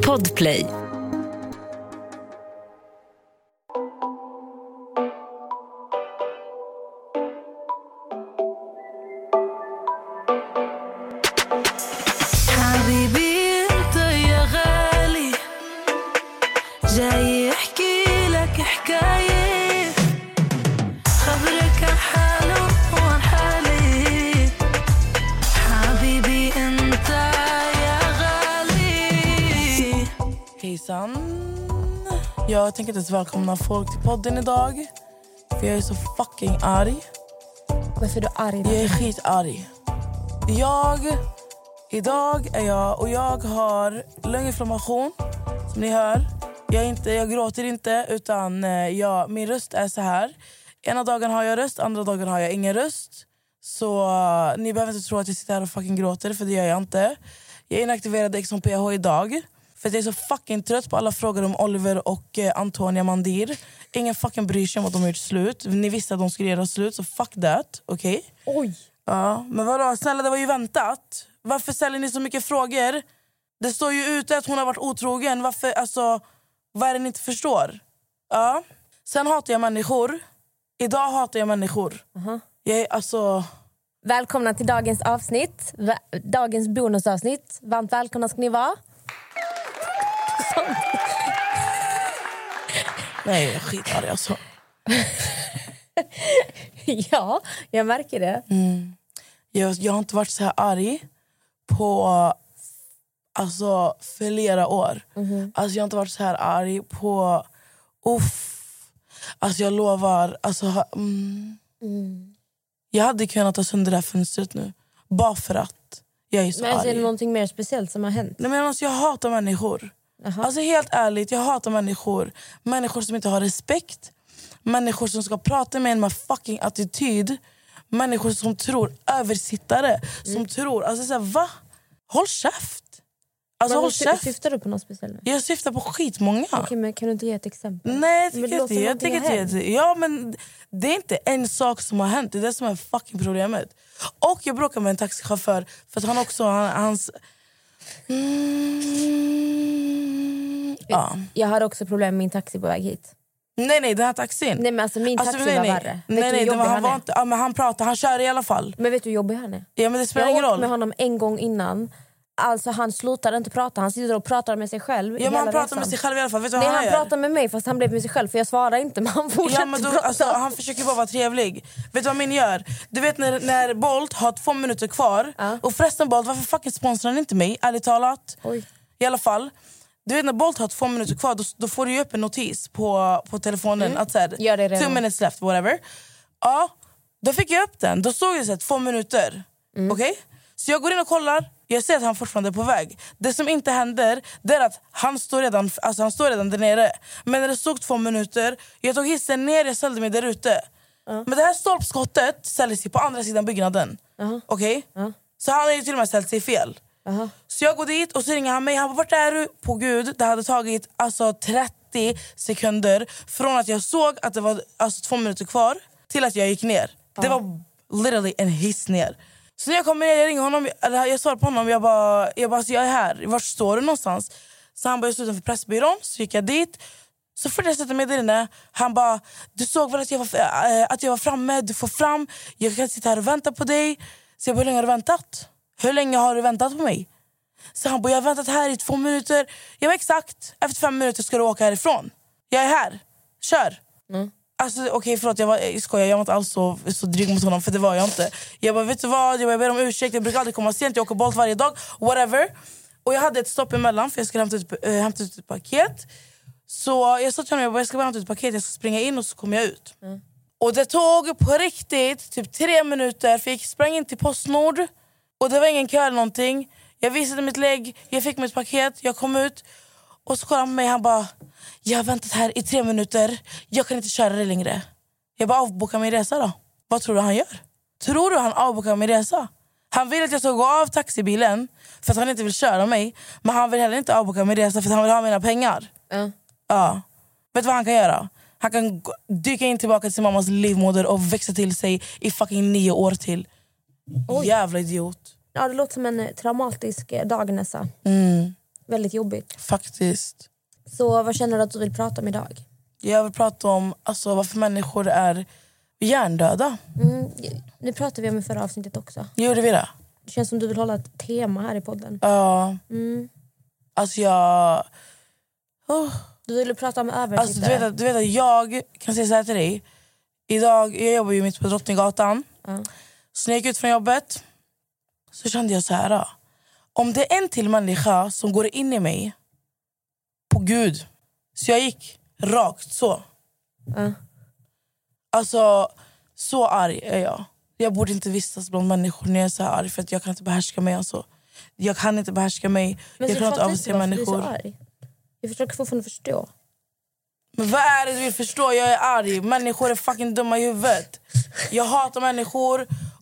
Podplay. Välkomna folk till podden idag. För jag är så fucking arg. Varför är du arg? Jag är skitarg. Jag... Idag är jag... Och jag har lunginflammation, som ni hör. Jag, inte, jag gråter inte, utan eh, jag, min röst är så här. Ena dagen har jag röst, andra dagen har jag ingen röst. Så ni behöver inte tro att jag sitter här och fucking gråter, för det gör jag inte. Jag inaktiverade Ex on PH idag. För att jag är så fucking trött på alla frågor om Oliver och eh, Antonia Mandir. Ingen fucking bryr sig om att de har gjort slut. Ni visste att de skulle göra slut, så fuck that. Okej? Oj! Ja, men vadå? Snälla, det var ju väntat. Varför ställer ni så mycket frågor? Det står ju ute att hon har varit otrogen. Varför, alltså, vad är det ni inte förstår? Ja. Sen hatar jag människor. Idag hatar jag människor. Jag är alltså... Välkomna till dagens avsnitt. Dagens bonusavsnitt. Varmt välkomna ska ni vara. Nej, jag är skitarg alltså. ja, jag märker det. Jag, jag har inte varit så här arg på alltså, flera år. Alltså, jag har inte varit så här arg på... Uff. Alltså, jag lovar. Alltså, ha- mm. Jag hade kunnat ta sönder det här fönstret nu. Bara för att jag är så Men alltså, är arg. det någonting mer speciellt som har hänt? Nej, men alltså, jag hatar människor. Alltså helt ärligt, jag hatar människor. Människor som inte har respekt. Människor som ska prata med en med fucking attityd. Människor som tror, översittare. Som tror, alltså så här, va? Håll käft! Alltså Men håll käft! Syftar du på något speciellt? nu? Jag syftar på skitmånga. Okej, men kan du inte ge ett exempel? Nej, jag låter inte. Jag inte. Ja, men det är inte en sak som har hänt. Det är det som är fucking problemet. Och jag bråkade med en taxichaufför för att han också... Han, hans... Mm, ja. Jag har också problem med min taxi på väg hit. Nej, nej, den här taxin. Nej men alltså min taxi Alltså, nej, var nej. värre. Nej, vet nej, du det var, han han var inte, ja, men han pratar, han kör i alla fall. Men vet du hur jobbig han är? Ja, men det spelar Jag ingen roll. med honom en gång innan. Alltså han slutade inte prata, han sitter och pratar med sig själv Ja, men han pratar resan. med sig själv i alla fall. Vet du vad Nej han, han pratar med mig fast han blev med sig själv för jag svarar inte men han fortsätter Ja, men då, prata. alltså, han försöker bara vara trevlig. Vet du vad min gör? Du vet när, när Bolt har två minuter kvar. Ja. Och förresten Bolt, varför fucking sponsrar ni inte mig? Ärligt talat. Oj. I alla fall. Du vet när Bolt har två minuter kvar då, då får du upp en notis på, på telefonen. Att så här, Gör det redan. two minutes left, whatever. Ja, då fick jag upp den. Då stod det så här, två minuter. Okej? Så jag går in och kollar. Jag ser att han fortfarande är på väg. Det som inte händer det är att han står redan, alltså han står redan där nere. Men när det stod två minuter, jag tog hissen ner, jag ställde mig där ute. Men det här stolpskottet ställde sig på andra sidan byggnaden. Okej? Så han har ju till och med ställt sig fel. Så jag går dit och så ringer han mig. Han bara, vart är du? På gud, det hade tagit alltså 30 sekunder från att jag såg att det var alltså, två minuter kvar till att jag gick ner. Det var literally en hiss ner. Så när jag kommer ner, jag ringer honom, eller jag svarar på honom. Jag bara, jag bara alltså, jag är här. Vart står du någonstans? Så han bara, jag står utanför Pressbyrån. Så gick jag dit. Så fort jag sätter mig där inne, han bara du såg väl att jag, var, äh, att jag var framme, du får fram, jag kan sitta här och vänta på dig. Så jag bara, hur länge har du väntat? Hur länge har du väntat på mig? Så han bara, jag har väntat här i två minuter. Jag bara, exakt, efter fem minuter ska du åka härifrån. Jag är här, kör. Alltså okej förlåt, jag, var, jag skojar, jag var inte alls så, så dryg mot honom för det var jag inte. Jag bara, vet du vad, jag, bara, jag ber om ursäkt, jag brukar aldrig komma sent, jag åker Bolt varje dag, whatever. Och jag hade ett stopp emellan för jag skulle hämta ut, äh, hämta ut ett paket. Så jag sa till honom, jag, bara, jag ska bara hämta ut ett paket, jag ska springa in och så kommer jag ut. Och det tog på riktigt typ tre minuter för jag sprang in till Postnord och det var ingen kö eller någonting. Jag visade mitt lägg, jag fick mitt paket, jag kom ut och så kollade han på mig han bara Jag har väntat här i tre minuter, jag kan inte köra det längre. Jag bara avboka min resa då. Vad tror du han gör? Tror du han avbokar min resa? Han vill att jag ska gå av taxibilen för att han inte vill köra mig. Men han vill heller inte avboka min resa för att han vill ha mina pengar. Ja. Ja. Vet du vad han kan göra? Han kan dyka in tillbaka till sin mammas livmoder och växa till sig i fucking nio år till. Jävla idiot. Ja, det låter som en eh, traumatisk eh, dag Nessa. Mm. Väldigt jobbigt. Faktiskt. Så vad känner du att du vill prata om idag? Jag vill prata om alltså, varför människor är hjärndöda. Mm, nu pratade vi om i förra avsnittet också. Gjorde vi det? Det känns som du vill hålla ett tema här i podden. Ja. Mm. Alltså jag... Oh. Du ville prata om Alltså, du, översittare. vet att, du vet att jag kan säga så här till dig. Idag, jag jobbar ju mitt på Drottninggatan. Ja. Så när jag gick ut från jobbet så kände jag så här. ah, Om det är en till människa som går in i mig, på Gud. Så jag gick rakt så. Ja. Alltså, så arg är jag. Jag borde inte vistas bland människor när jag är så arg för att jag kan inte behärska mig. Alltså. Jag kan inte behärska mig. Men jag kan inte så människor. Jag försöker fortfarande förstå. Men vad är det du vill förstå? Jag är arg. Människor är fucking dumma i huvudet. Jag hatar människor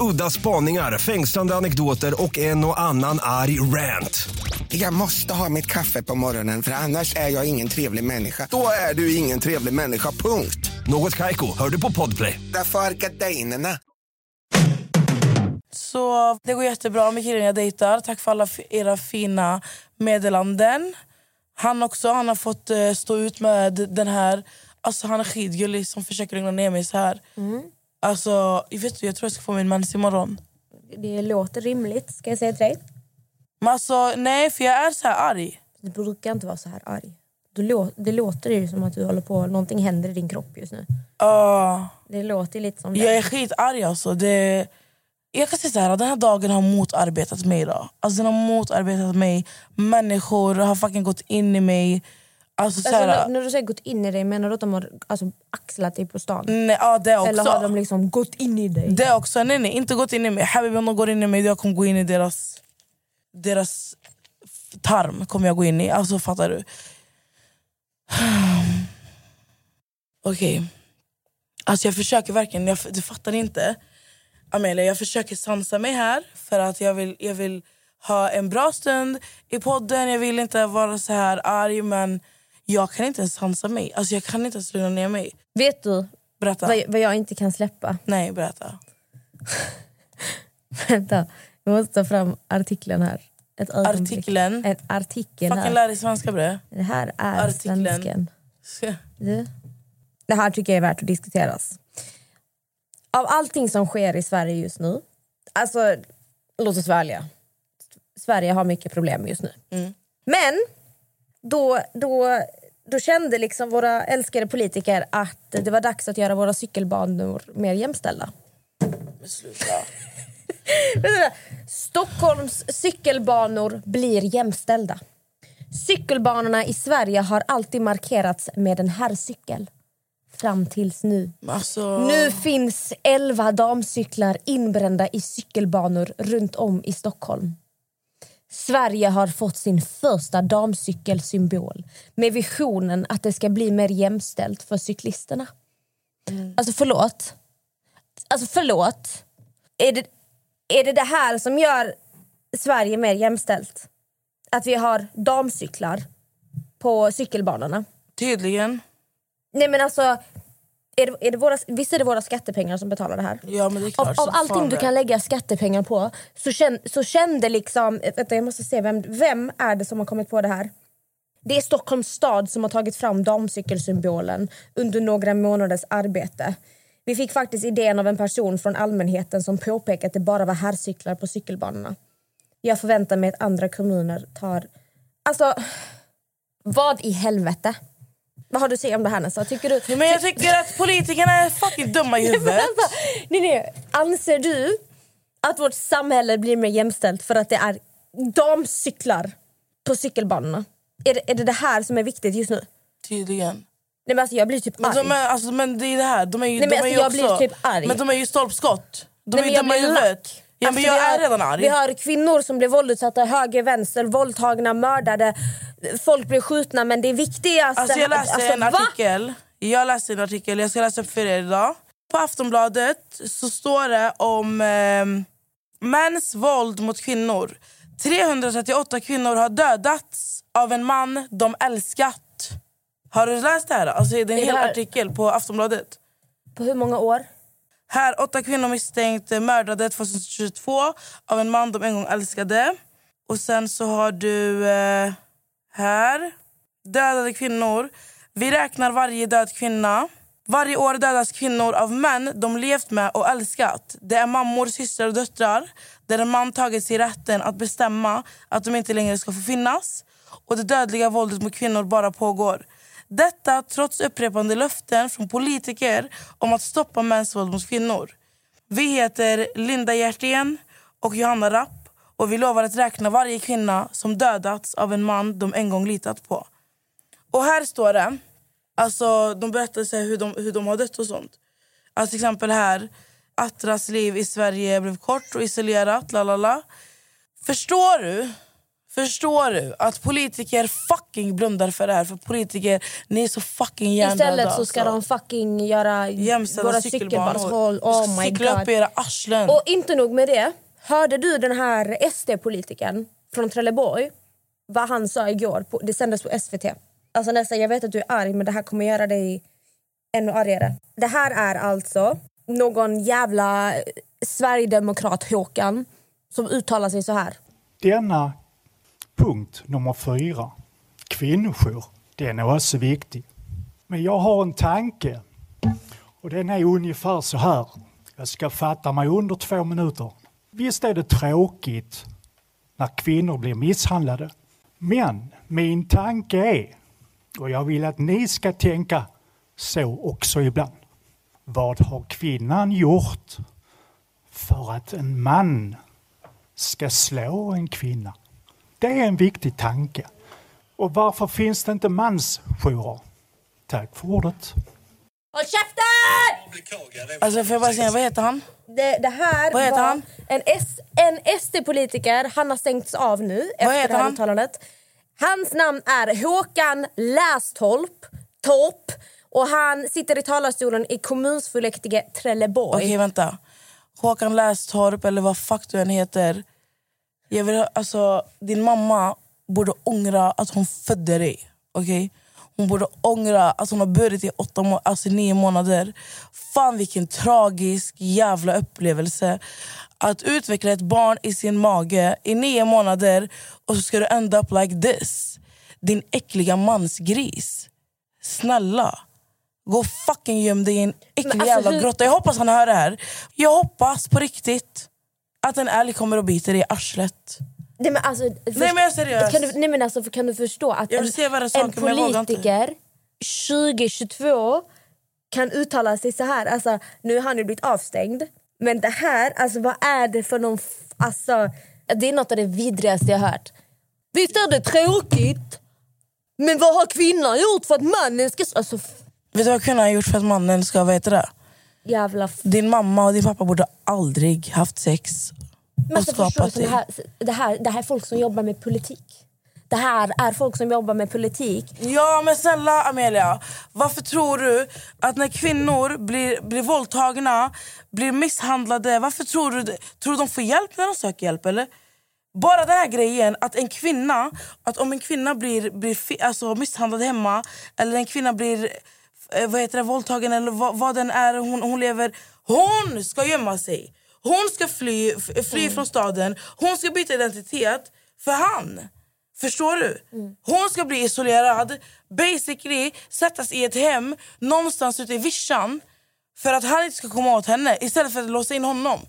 Udda spaningar, fängslande anekdoter och en och annan arg rant. Jag måste ha mitt kaffe på morgonen för annars är jag ingen trevlig människa. Då är du ingen trevlig människa, punkt. Något Kaiko, hör du på Podplay. Därför är gardinerna. Så det går jättebra med killen jag dejtar. Tack för alla era fina meddelanden. Han också, han har fått eh, stå ut med den här... Alltså han är skitgullig som försöker lugna ner mig så här. Alltså, jag vet jag tror jag ska få min mens imorgon. Det låter rimligt, ska jag säga till dig. Men alltså, nej för jag är så här arg. Du brukar inte vara så här arg. Du lå- det låter ju som att du håller på, någonting händer i din kropp just nu. Ah. Det låter lite som det. Jag är skitarg alltså. Det, jag kan säga så här, den här dagen har motarbetat mig idag. Alltså den har motarbetat mig. Människor har fucking gått in i mig. Alltså, så Alltså, när, när du säger gått in i dig, menar du att de har alltså, axlat dig på stan? nej, ja, det också. Eller har de liksom gått in i dig? Det också. Nej, nej, inte gått in i mig. Habibi, om de går in i mig, jag kommer gå in i deras, deras tarm. kommer jag gå in i. Alltså fattar du? Okej. Alltså jag försöker verkligen, jag, du fattar inte. Amelia, jag försöker sansa mig här för att jag vill, jag vill ha en bra stund i podden. Jag vill inte vara så här arg men jag kan inte ens sansa mig. Alltså jag kan inte ens lugna ner mig. Vet du Berätta. vad, vad jag inte kan släppa? Nej, berätta. Vänta, jag måste ta fram artikeln här. Ett ögonblick. Artikeln. En artikel Fucking här. lär dig svenska bre. Det här är Artikeln. svensken. Du? Det här tycker jag är värt att diskuteras. Av allting som sker i Sverige just nu... Alltså, låt oss ärliga. Sverige har mycket problem just nu. Men då, då, då kände liksom våra älskade politiker att det var dags att göra våra cykelbanor mer jämställda. Men sluta. Stockholms cykelbanor blir jämställda. Cykelbanorna i Sverige har alltid markerats med en herrcykel. Fram tills nu. Alltså, Nu finns 11 damcyklar inbrända i cykelbanor runt om i Stockholm. Sverige har fått sin första damcykelsymbol med visionen att det ska bli mer jämställt för cyklisterna. Alltså förlåt. Alltså förlåt. Är det, är det det här som gör Sverige mer jämställt? Att vi har damcyklar på cykelbanorna? Tydligen. Nej men alltså, är det, är det våra, visst är det våra skattepengar som betalar det här? Ja, men det är Av, klart. av som allting du kan lägga skattepengar på så, känn, så kände liksom... Vänta, jag måste se, vem, vem är det som har kommit på det här? Det är Stockholms stad som har tagit fram damcykelsymbolen under några månaders arbete. Vi fick faktiskt idén av en person från allmänheten som påpekade att det bara var herrcyklar på cykelbanorna. Jag förväntar mig att andra kommuner tar... Alltså, vad i helvete? Vad har du att säga om det här Nessa? Tycker du... Men jag tycker att politikerna är fucking dumma i huvudet. Alltså, nej, nej. Anser du att vårt samhälle blir mer jämställt för att det är damcyklar på cykelbanorna? Är det, är det det här som är viktigt just nu? Tydligen. Nej, men alltså, jag blir typ Men, arg. de är, alltså, men det är det här, de är ju, Nej, men de är alltså, ju jag också, blir typ arg. Men de är ju stolpskott. De Nej, är ju dumma i huvudet. Ja, men Alltså, jag är har- redan arg. Vi har kvinnor som blir våldutsatta höger, vänster, våldtagna, mördade. Folk blir skjutna men det viktigaste... Alltså jag läste alltså, en va? artikel. Jag läste en artikel, jag ska läsa upp för er idag. på Aftonbladet så står det om eh, mäns våld mot kvinnor. 338 kvinnor har dödats av en man de älskat. Har du läst det här? Alltså, det är en hel här- artikel på Aftonbladet. På hur många år? Här, åtta kvinnor misstänkt eh, mördade 2022 av en man de en gång älskade. Och sen så har du eh, här, dödade kvinnor. Vi räknar varje död kvinna. Varje år dödas kvinnor av män de levt med och älskat. Det är mammor, systrar och döttrar där en man tagit sig rätten att bestämma att de inte längre ska få finnas. Och det dödliga våldet mot kvinnor bara pågår. Detta trots upprepande löften från politiker om att stoppa mäns våld mot kvinnor. Vi heter Linda Hjertén och Johanna Rapp och vi lovar att räkna varje kvinna som dödats av en man de en gång litat på. Och här står det, alltså de berättar så hur, de, hur de har dött och sånt. Alltså till exempel här, Attras liv i Sverige blev kort och isolerat, la la la. Förstår du? Förstår du att politiker fucking blundar för det här? För politiker, ni är så fucking hjärndöda. Istället så ska alltså. de fucking göra Jämställda våra cykelbanor. cykelbanor. Oh my cykla upp era arslen. Och inte nog med det. Hörde du den här SD-politikern från Trelleborg? Vad han sa igår, på, det sändes på SVT. Alltså nästan, jag vet att du är arg men det här kommer göra dig ännu argare. Det här är alltså någon jävla eh, sverigedemokrat Håkan som uttalar sig så här. Denna punkt nummer fyra, kvinnojour, den är också viktig. Men jag har en tanke och den är ungefär så här. Jag ska fatta mig under två minuter. Visst är det tråkigt när kvinnor blir misshandlade. Men min tanke är, och jag vill att ni ska tänka så också ibland. Vad har kvinnan gjort för att en man ska slå en kvinna? Det är en viktig tanke. Och varför finns det inte mansjourer? Tack för ordet. Håll käften! Alltså får jag bara säga, vad heter han? Det, det här Vad heter var han? en, S, en SD-politiker. Han har stängts av nu efter heter det här han? uttalandet. Hans namn är Håkan Lästorp. Torp. Och han sitter i talarstolen i kommunfullmäktige Trelleborg. Okej vänta. Håkan Lästorp eller vad fuck du än heter. Jag vill, alltså, din mamma borde ångra att hon födde dig. Okej? Hon borde ångra att hon har burit i åtta må- alltså nio månader. Fan vilken tragisk jävla upplevelse. Att utveckla ett barn i sin mage i nio månader och så ska du end up like this. Din äckliga mansgris. Snälla. Gå och fucking göm dig i en äcklig alltså, jävla hur- grotta. Jag hoppas han hör det här. Jag hoppas på riktigt att en älg kommer och biter dig i arslet. Nej men alltså, Nej men jag är seriös. Kan du, nej men alltså, kan du förstå att Jag vill en, en politiker 2022 kan uttala sig så här? Alltså, nu har han ju blivit avstängd. Men det här, alltså vad är det för någon... Alltså, det är något av det vidrigaste jag har hört. Visst är det tråkigt? Men vad har kvinnan gjort för att mannen ska... Alltså, Vet du vad kvinnan har gjort för att mannen ska veta det? jävla... f- Din mamma och din pappa borde aldrig haft sex Men och förstår du, skapat så det, här, det, här, det här är folk som jobbar med politik. Det här är folk som jobbar med politik. Ja men snälla Amelia, varför tror du att när kvinnor blir, blir våldtagna, blir misshandlade, varför tror du? Tror du de får hjälp när de söker hjälp eller? Bara den här grejen att en kvinna, att om en kvinna blir, blir fi- alltså misshandlad hemma eller en kvinna blir eh, vad heter det, våldtagen eller vad, vad den är hon, hon lever, hon ska gömma sig. Hon ska fly, fly från staden, hon ska byta identitet för han. Förstår du? Hon ska bli isolerad, basically sättas i ett hem någonstans ute i vischan för att han inte ska komma åt henne istället för att låsa in honom.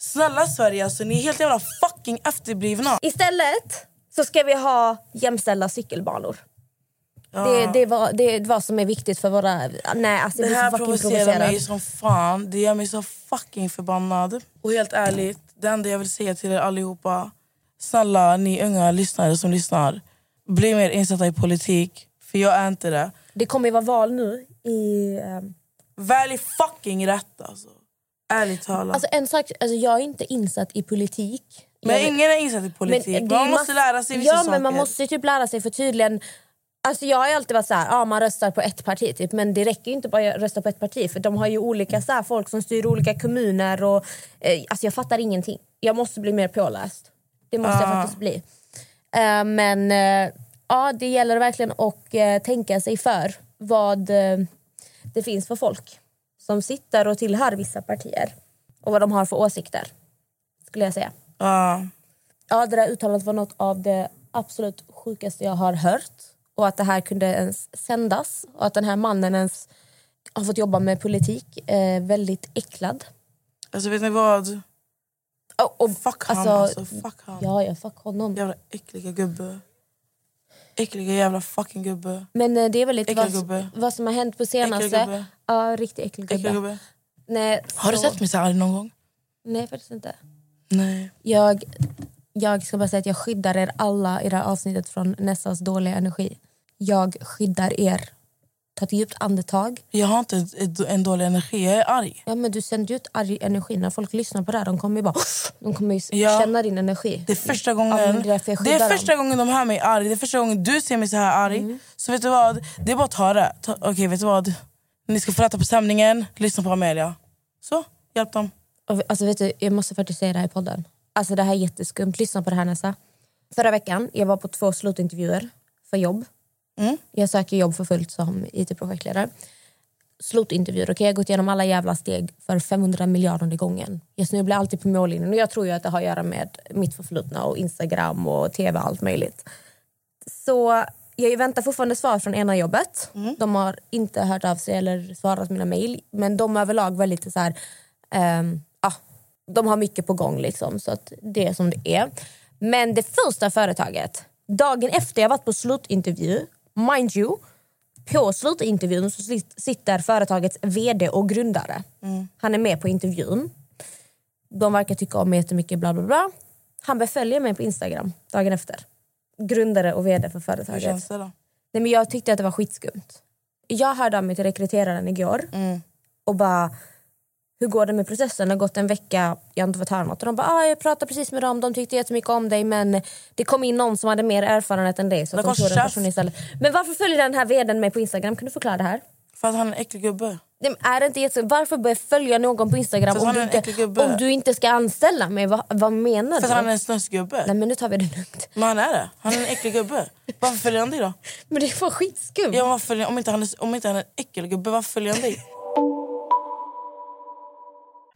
Snälla Sverige, alltså, ni är helt jävla fucking efterblivna. Istället så ska vi ha jämställda cykelbanor. Det, det, var, det är vad som är viktigt för våra... Nej, alltså, Det blir här provocerar mig som fan. Det gör mig så fucking förbannad. Och helt ärligt, det enda jag vill säga till er allihopa. Snälla ni unga lyssnare som lyssnar. Bli mer insatta i politik. För jag är inte det. Det kommer ju vara val nu i... ehm, Välj fucking rätt alltså. Ärligt talat. Alltså en sak, alltså jag är inte insatt i politik. men ingen är insatt i politik. det är man måste lära sig vissa Ja saker. men man måste typ lära sig för tydligen Alltså jag har alltid varit så här, ja man röstar på ett parti typ, men det räcker inte bara att rösta på ett parti för de har ju olika så här, folk som styr olika kommuner och eh, alltså jag fattar ingenting. Jag måste bli mer påläst. Det måste jag Ja. faktiskt bli. Eh, men eh, ja, det gäller verkligen att eh, tänka sig för vad eh, det finns för folk som sitter och tillhör vissa partier och vad de har för åsikter, skulle jag säga. Ja. Ja, det där uttalandet var något av det absolut sjukaste jag har hört. Och att det här kunde ens sändas. Och att den här mannen ens har fått jobba med politik. Eh, väldigt äcklad. Alltså vet ni vad? Och, och, Fuck han alltså, alltså. Fuck han. Ja, ja, fuck honom. Jävla äckliga gubbe. Äckliga jävla fucking gubbe. Men eh, det är väl lite vad, gubbe. vad som har hänt på senaste. gubbe. Ja, riktigt äcklig Äcklig gubbe. gubbe. Nej, Har du sett mig så arg någon gång? Nej, faktiskt inte. Nej. Jag, jag ska bara säga att jag skyddar er alla i det här avsnittet från Nessas dåliga energi. Jag skyddar er. Ta ett djupt andetag. Jag har inte ett- ett- en dålig energi, jag är arg. Ja, men du sänder ut arg energi. När folk lyssnar på det här, de kommer bara de kommer Ja. känna din energi. Det är första Ja, gången, det är det är första dem. gången de hör mig arg, det är första gången du ser mig så här arg. Mm. Så vet du vad, det är bara att ta det. Ta, Okej vet du vad, ni ska få rätta på stämningen, lyssna på Amelia. Så, hjälp dem. Alltså, vet du, jag måste faktiskt säga det här i podden. Alltså, det här är jätteskumt. Lyssna på det här Nessa. Förra veckan jag var på två slutintervjuer för jobb. Mm. Jag söker jobb för fullt som IT-projektledare. Slutintervjuer. Okay? Jag har gått igenom alla jävla steg för 500 miljarder gången. Jag snubblar alltid på mållinjen och jag tror ju att det har att göra med mitt förflutna och Instagram och tv och allt möjligt. Så jag väntar fortfarande svar från ena jobbet. De har inte hört av sig eller svarat mina mejl. Men de överlag väldigt så här... ehm, ja, de har mycket på gång, liksom, så att det är som det är. Men det första företaget, dagen efter jag varit på slutintervju, mind you, på slutintervjun så sit- sitter företagets vd och grundare. Han är med på intervjun. De verkar tycka om mig jättemycket, bla bla bla. Han beföljer mig på Instagram dagen efter. Grundare och vd för Hur företaget. känns det då? Nej, men jag tyckte att det var skitskumt. Jag hörde av mig till rekryteraren igår Mm. och bara hur går det med processen? Det har gått en vecka, jag har inte fått höra något. Och de bara, ah, jag pratade precis med dem, de tyckte jättemycket om dig men det kom in någon som hade mer erfarenhet än dig så Det de tog den personen istället. Men varför följer den här vdn mig på Instagram? Kan du förklara det här? För att han är en äcklig gubbe. Men Är det inte. Varför börja följa någon på Instagram För om du, är inte, om du inte ska anställa mig? Vad, vad menar För du? att han är en snusgubbe. Nej men nu tar vi det lugnt. Men han är det. Han är en äcklig gubbe. Varför följer han dig då? Men det var skitskumt. Ja, varför om, inte han är, om inte han är en äcklig gubbe, varför följer han dig?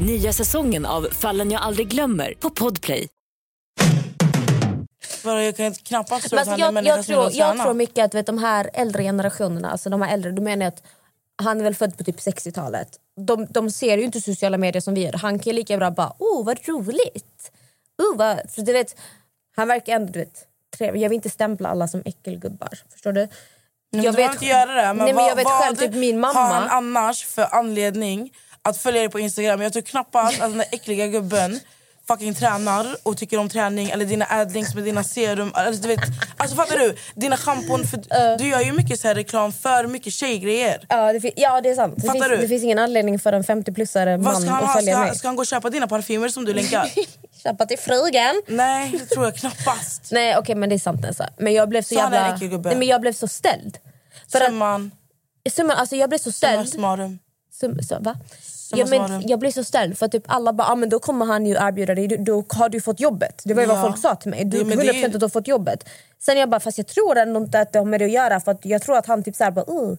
Nya säsongen av Fallen jag aldrig glömmer på Podplay. Jag kan knappast tro att han är jag, jag, tror, att jag tror mycket att vet, de här äldre generationerna, alltså de här äldre, du menar att han är väl född på typ 60-talet. De, de ser ju inte sociala medier som vi gör. Han kan ju lika bra bara, oh vad roligt. Oh, vad, för du vet, han verkar ändå, du vet, trevlig. Jag vill inte stämpla alla som äckelgubbar. Förstår du? Jag vet inte göra det. Men nej, men vad, jag vet vad själv, typ min har han mamma. annars för anledning att följa dig på Instagram? Jag tror knappast att den där äckliga gubben fucking tränar och tycker om träning eller dina adlinks med dina serum. Alltså, du vet, alltså fattar du? Dina schampon. För Du gör ju mycket så här reklam för mycket tjejgrejer. Ja det, ja, det är sant. Det Fattar finns, du? det finns ingen anledning för en 50-plussare Vad man ska han att följa Ska, mig. ska han gå och köpa dina parfymer som du länkar? Köpa till frugan. Nej, det tror jag knappast. Nej okej men det är sant Nessa. Men jag blev så, Så jävla... äcklig? Nej, men jag blev så ställd. För att, Summan, summan, alltså jag blev så summa ställd. summarum. Sum, så, va? Ja, men jag blev så ställd för att typ alla bara ah, men då kommer han ju erbjuda dig, då, har du fått jobbet. Det var ju Ja. vad folk sa till mig. Du, Ja, men 100% det är- att du har fått jobbet. Sen jag bara fast jag tror ändå inte att det har med det att göra för att jag tror att han typ såhär bara uh,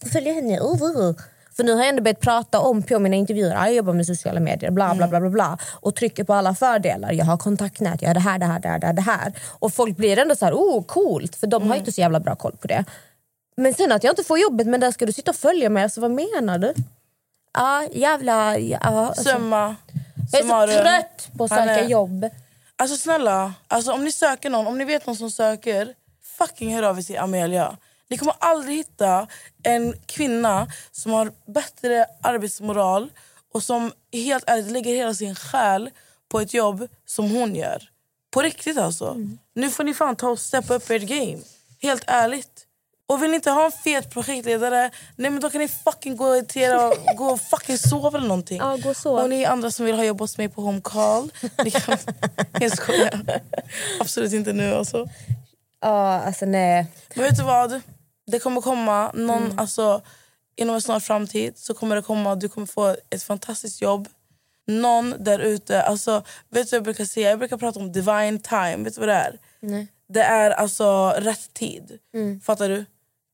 ska följa henne, uh, uh. För nu har jag ändå börjat prata om på mina intervjuer, ah, jag jobbar med sociala medier, bla Mm. bla bla bla bla och trycker på alla fördelar. Jag har kontaktnät, jag har det här, det här, det här, det här, det här. Och folk blir ändå så här, oh coolt, för de Mm. har ju inte så jävla bra koll på det. Men sen att jag inte får jobbet, men där ska du sitta och följa mig, alltså vad menar du? Ja, jävla... Ja, alltså. Jag är så trött på att Han söka är- jobb. Alltså snälla, alltså, om ni söker någon, om ni vet någon som söker, fucking hör av er till Amelia. Ni kommer aldrig hitta en kvinna som har bättre arbetsmoral och som helt ärligt lägger hela sin själ på ett jobb som hon gör. På riktigt alltså. Nu får ni fan ta och steppa upp ert game. Helt ärligt. Och vill ni inte ha en fet projektledare, nej men då kan ni fucking gå, till era, gå och fucking sova eller någonting. Ja, gå sov. Och ni andra som vill ha jobb hos mig på home call, ni kan... jag skojar. Absolut inte nu alltså. Ja, alltså nej. Men vet du vad? Det kommer komma någon, alltså inom en snar framtid så kommer det komma, du kommer få ett fantastiskt jobb. Någon där ute, alltså vet du jag brukar säga? Jag brukar prata om divine time, vet du vad det är? Nej. Det är alltså rätt tid. Fattar du?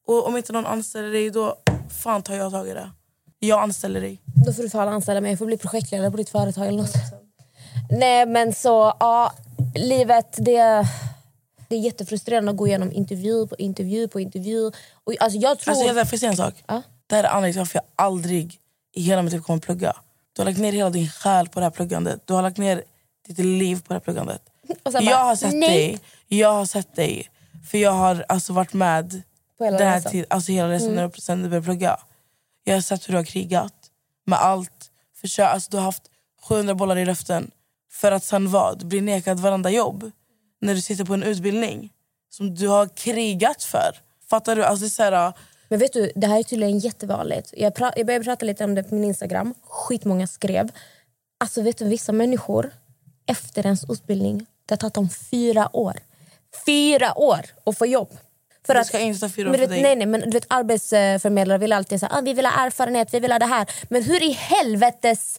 Och om inte någon anställer dig då fan tar jag tag i det. Jag anställer dig. Då får du fan anställa mig. Jag får bli projektledare på ditt företag eller något. Nej men så, ja. Livet det, det är jättefrustrerande att gå igenom intervju på intervju på intervju. Och, alltså jag tror... Alltså, jag får säga en sak? Ja. Det här är anledningen till varför jag aldrig i hela mitt liv kommer att plugga. Du har lagt ner hela din själ på det här pluggandet. Du har lagt ner ditt liv på det här pluggandet. jag bara, har sett nej. dig. Jag har sett dig. För jag har alltså varit med På hela den här resan. tid, alltså hela resan när du- började plugga. Jag har sett hur du har krigat med allt. Försök, alltså, du har haft 700 bollar i luften för att sen vad? Bli nekad varenda jobb när du sitter på en utbildning som du har krigat för. Fattar du? Alltså, det så här, Men vet du, det här är tydligen jättevanligt. Jag, pra- jag började prata lite om det på min Instagram. Skitmånga skrev. Alltså vet du, vissa människor efter ens utbildning, det har tagit dem fyra år. Fyra år att få jobb. För att, ska inte ta fyra år men du för vet, dig. Nej, nej, men du vet, arbetsförmedlare vill alltid säga ah, vi vill ha erfarenhet, vi vill ha det här. Men hur i helvetes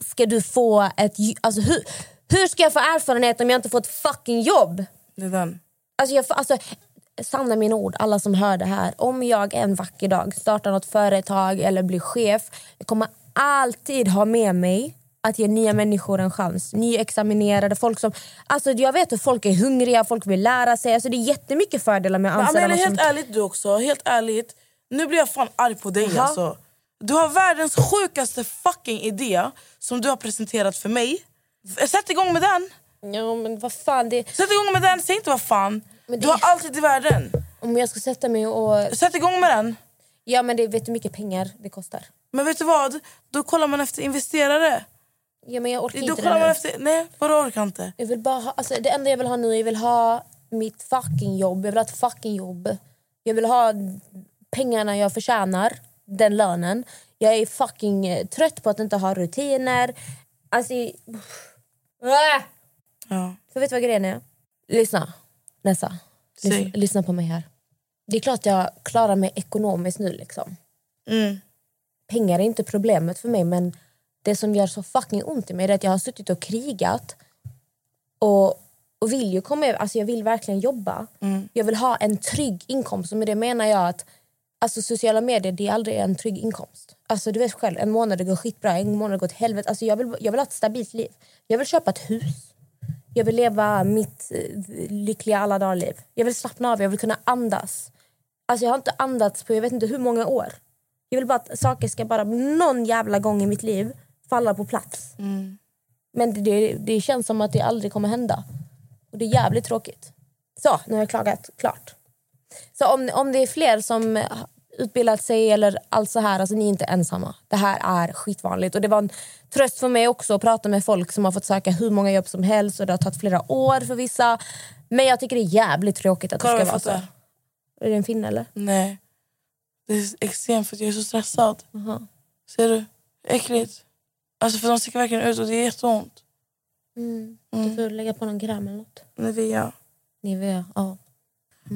ska du få ett... Alltså, hur, hur ska jag få erfarenhet om jag inte får ett fucking jobb? Det är den. Alltså jag, alltså, sanna mina ord, alla som hör det här. Om jag en vacker dag startar något företag eller blir chef, jag kommer alltid ha med mig att ge nya människor en chans. Nyexaminerade, folk som... Alltså jag vet att folk är hungriga, folk vill lära sig. Alltså det är jättemycket fördelar med att Men anställa Amelia, någon helt som... ärligt du också. Helt ärligt. Nu blir jag fan arg på dig Jaha. alltså. Du har världens sjukaste fucking idé som du har presenterat för mig. Sätt igång med den. Ja men vad fan, det... Sätt igång med den, säg inte vad fan. Men det- Du har alltid i världen. Om jag ska sätta mig och... Sätt igång med den. Ja men det vet du hur mycket pengar det kostar? Men vet du vad? Då kollar man efter investerare. Ja men jag orkar Då inte det kollar man efter... Nej, vadå orkar inte? Jag vill bara ha, alltså det enda jag vill ha nu jag vill ha mitt fucking jobb. Jag vill ha ett fucking jobb. Jag vill ha pengarna jag förtjänar, den lönen. Jag är fucking eh, trött på att inte ha rutiner. Alltså... Äh! Ja. För vet du vad grejen är? Lyssna, Nessa. Lyssna, lyssna på mig här. Det är klart jag klarar mig ekonomiskt nu. liksom. Mm. Pengar är inte problemet för mig men det som gör så fucking ont i mig är att jag har suttit och krigat och, och vill ju komma över, alltså jag vill verkligen jobba. Jag vill ha en trygg inkomst och med det menar jag att alltså sociala medier det är aldrig en trygg inkomst. Alltså du vet själv, en månad det går skitbra, en månad går till helvete. Alltså jag vill, jag vill ha ett stabilt liv. Jag vill köpa ett hus. Jag vill leva mitt eh, lyckliga alla dagar-liv. Jag vill slappna av, jag vill kunna andas. Alltså jag har inte andats på jag vet inte hur många år. Jag vill bara att saker ska bara någon jävla gång i mitt liv falla på plats. Men det, det, känns som att det aldrig kommer hända. Och det är jävligt tråkigt. Så, nu har jag klagat klart. Så om, om det är fler som utbildat sig eller allt så här, alltså ni är inte ensamma. Det här är skitvanligt. Och det var en tröst för mig också att prata med folk som har fått söka hur många jobb som helst och det har tagit flera år för vissa. Men jag tycker det är jävligt tråkigt att Kolla det ska vara så. Är det en finne eller? Nej. Det är extremt för jag är så stressad. Jaha. Ser du? Äckligt. Alltså för de sticker verkligen ut och det är jätteont. Mm. Du får lägga på någon gram eller något. Nivea. Nivea, ja.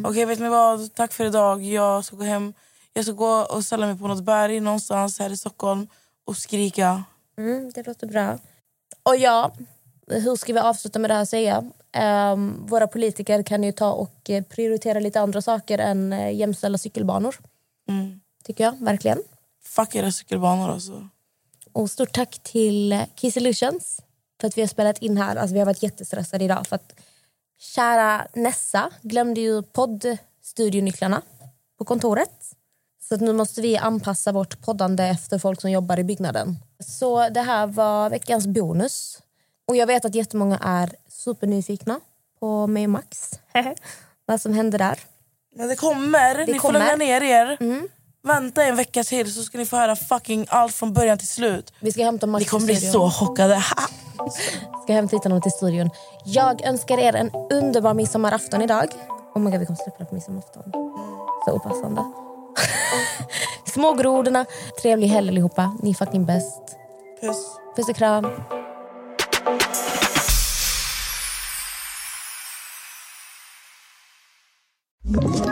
Okej, vet ni vad? Tack för idag. Jag ska gå hem. Jag ska gå och ställa mig på något berg någonstans här i Stockholm och skrika. Mm, det låter bra. Och ja, hur ska vi avsluta med det här säga? Ehm, våra politiker kan ju ta och eh, prioritera lite andra saker än uh, jämställda cykelbanor. Mm. Tycker jag, verkligen. Fuck era cykelbanor alltså. Och stort tack till Key Solutions för att vi har spelat in här. Alltså, vi har varit jättestressade idag för att kära Nessa glömde ju poddstudionycklarna på kontoret. Så att nu måste vi anpassa vårt poddande efter folk som jobbar i byggnaden. Så det här var veckans bonus. Och jag vet att jättemånga är supernyfikna på mig och Max. Vad som hände där. Men det kommer. Det ni får lugna ner er. Vänta en vecka till så ska ni få höra fucking allt från början till slut. Vi ska hämta Max Ni kommer bli så chockade. Ha! Ska hämta hit honom till studion. Jag önskar er en underbar midsommarafton idag. Oh my God, vi kommer släppa på midsommarafton. Så opassande. Smågrodorna. Trevlig helg allihopa. Ni är fucking bäst. Puss. Puss och kram. Ett